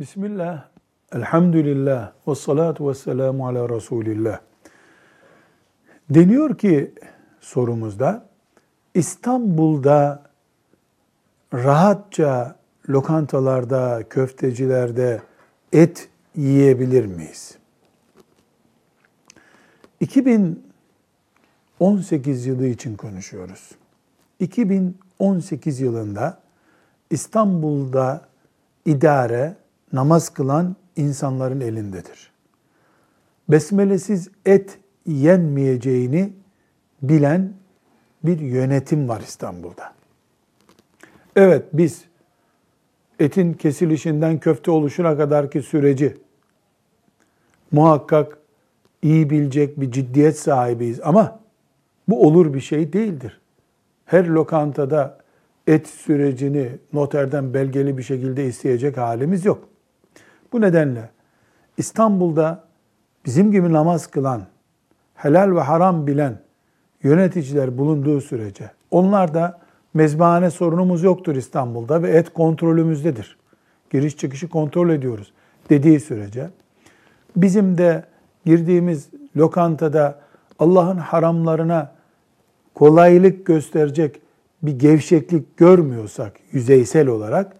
Bismillah, elhamdülillah, ve salatu ve selamu ala Resulillah. Deniyor ki sorumuzda, İstanbul'da rahatça lokantalarda, köftecilerde et yiyebilir miyiz? 2018 yılı için konuşuyoruz. 2018 yılında İstanbul'da idare namaz kılan insanların elindedir. Besmelesiz et yenmeyeceğini bilen bir yönetim var İstanbul'da. Evet biz etin kesilişinden köfte oluşuna kadarki süreci muhakkak iyi bilecek bir ciddiyet sahibiyiz ama bu olur bir şey değildir. Her lokantada et sürecini noterden belgeli bir şekilde isteyecek halimiz yok. Bu nedenle İstanbul'da bizim gibi namaz kılan, helal ve haram bilen yöneticiler bulunduğu sürece onlar da mezbahane sorunumuz yoktur İstanbul'da ve et kontrolümüzdedir. Giriş çıkışı kontrol ediyoruz dediği sürece bizim de girdiğimiz lokantada Allah'ın haramlarına kolaylık gösterecek bir gevşeklik görmüyorsak yüzeysel olarak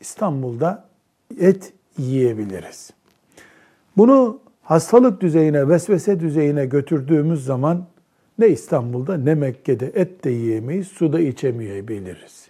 İstanbul'da et yiyebiliriz. Bunu hastalık düzeyine, vesvese düzeyine götürdüğümüz zaman ne İstanbul'da ne Mekke'de et de yiyemeyiz, su da içemeyebiliriz.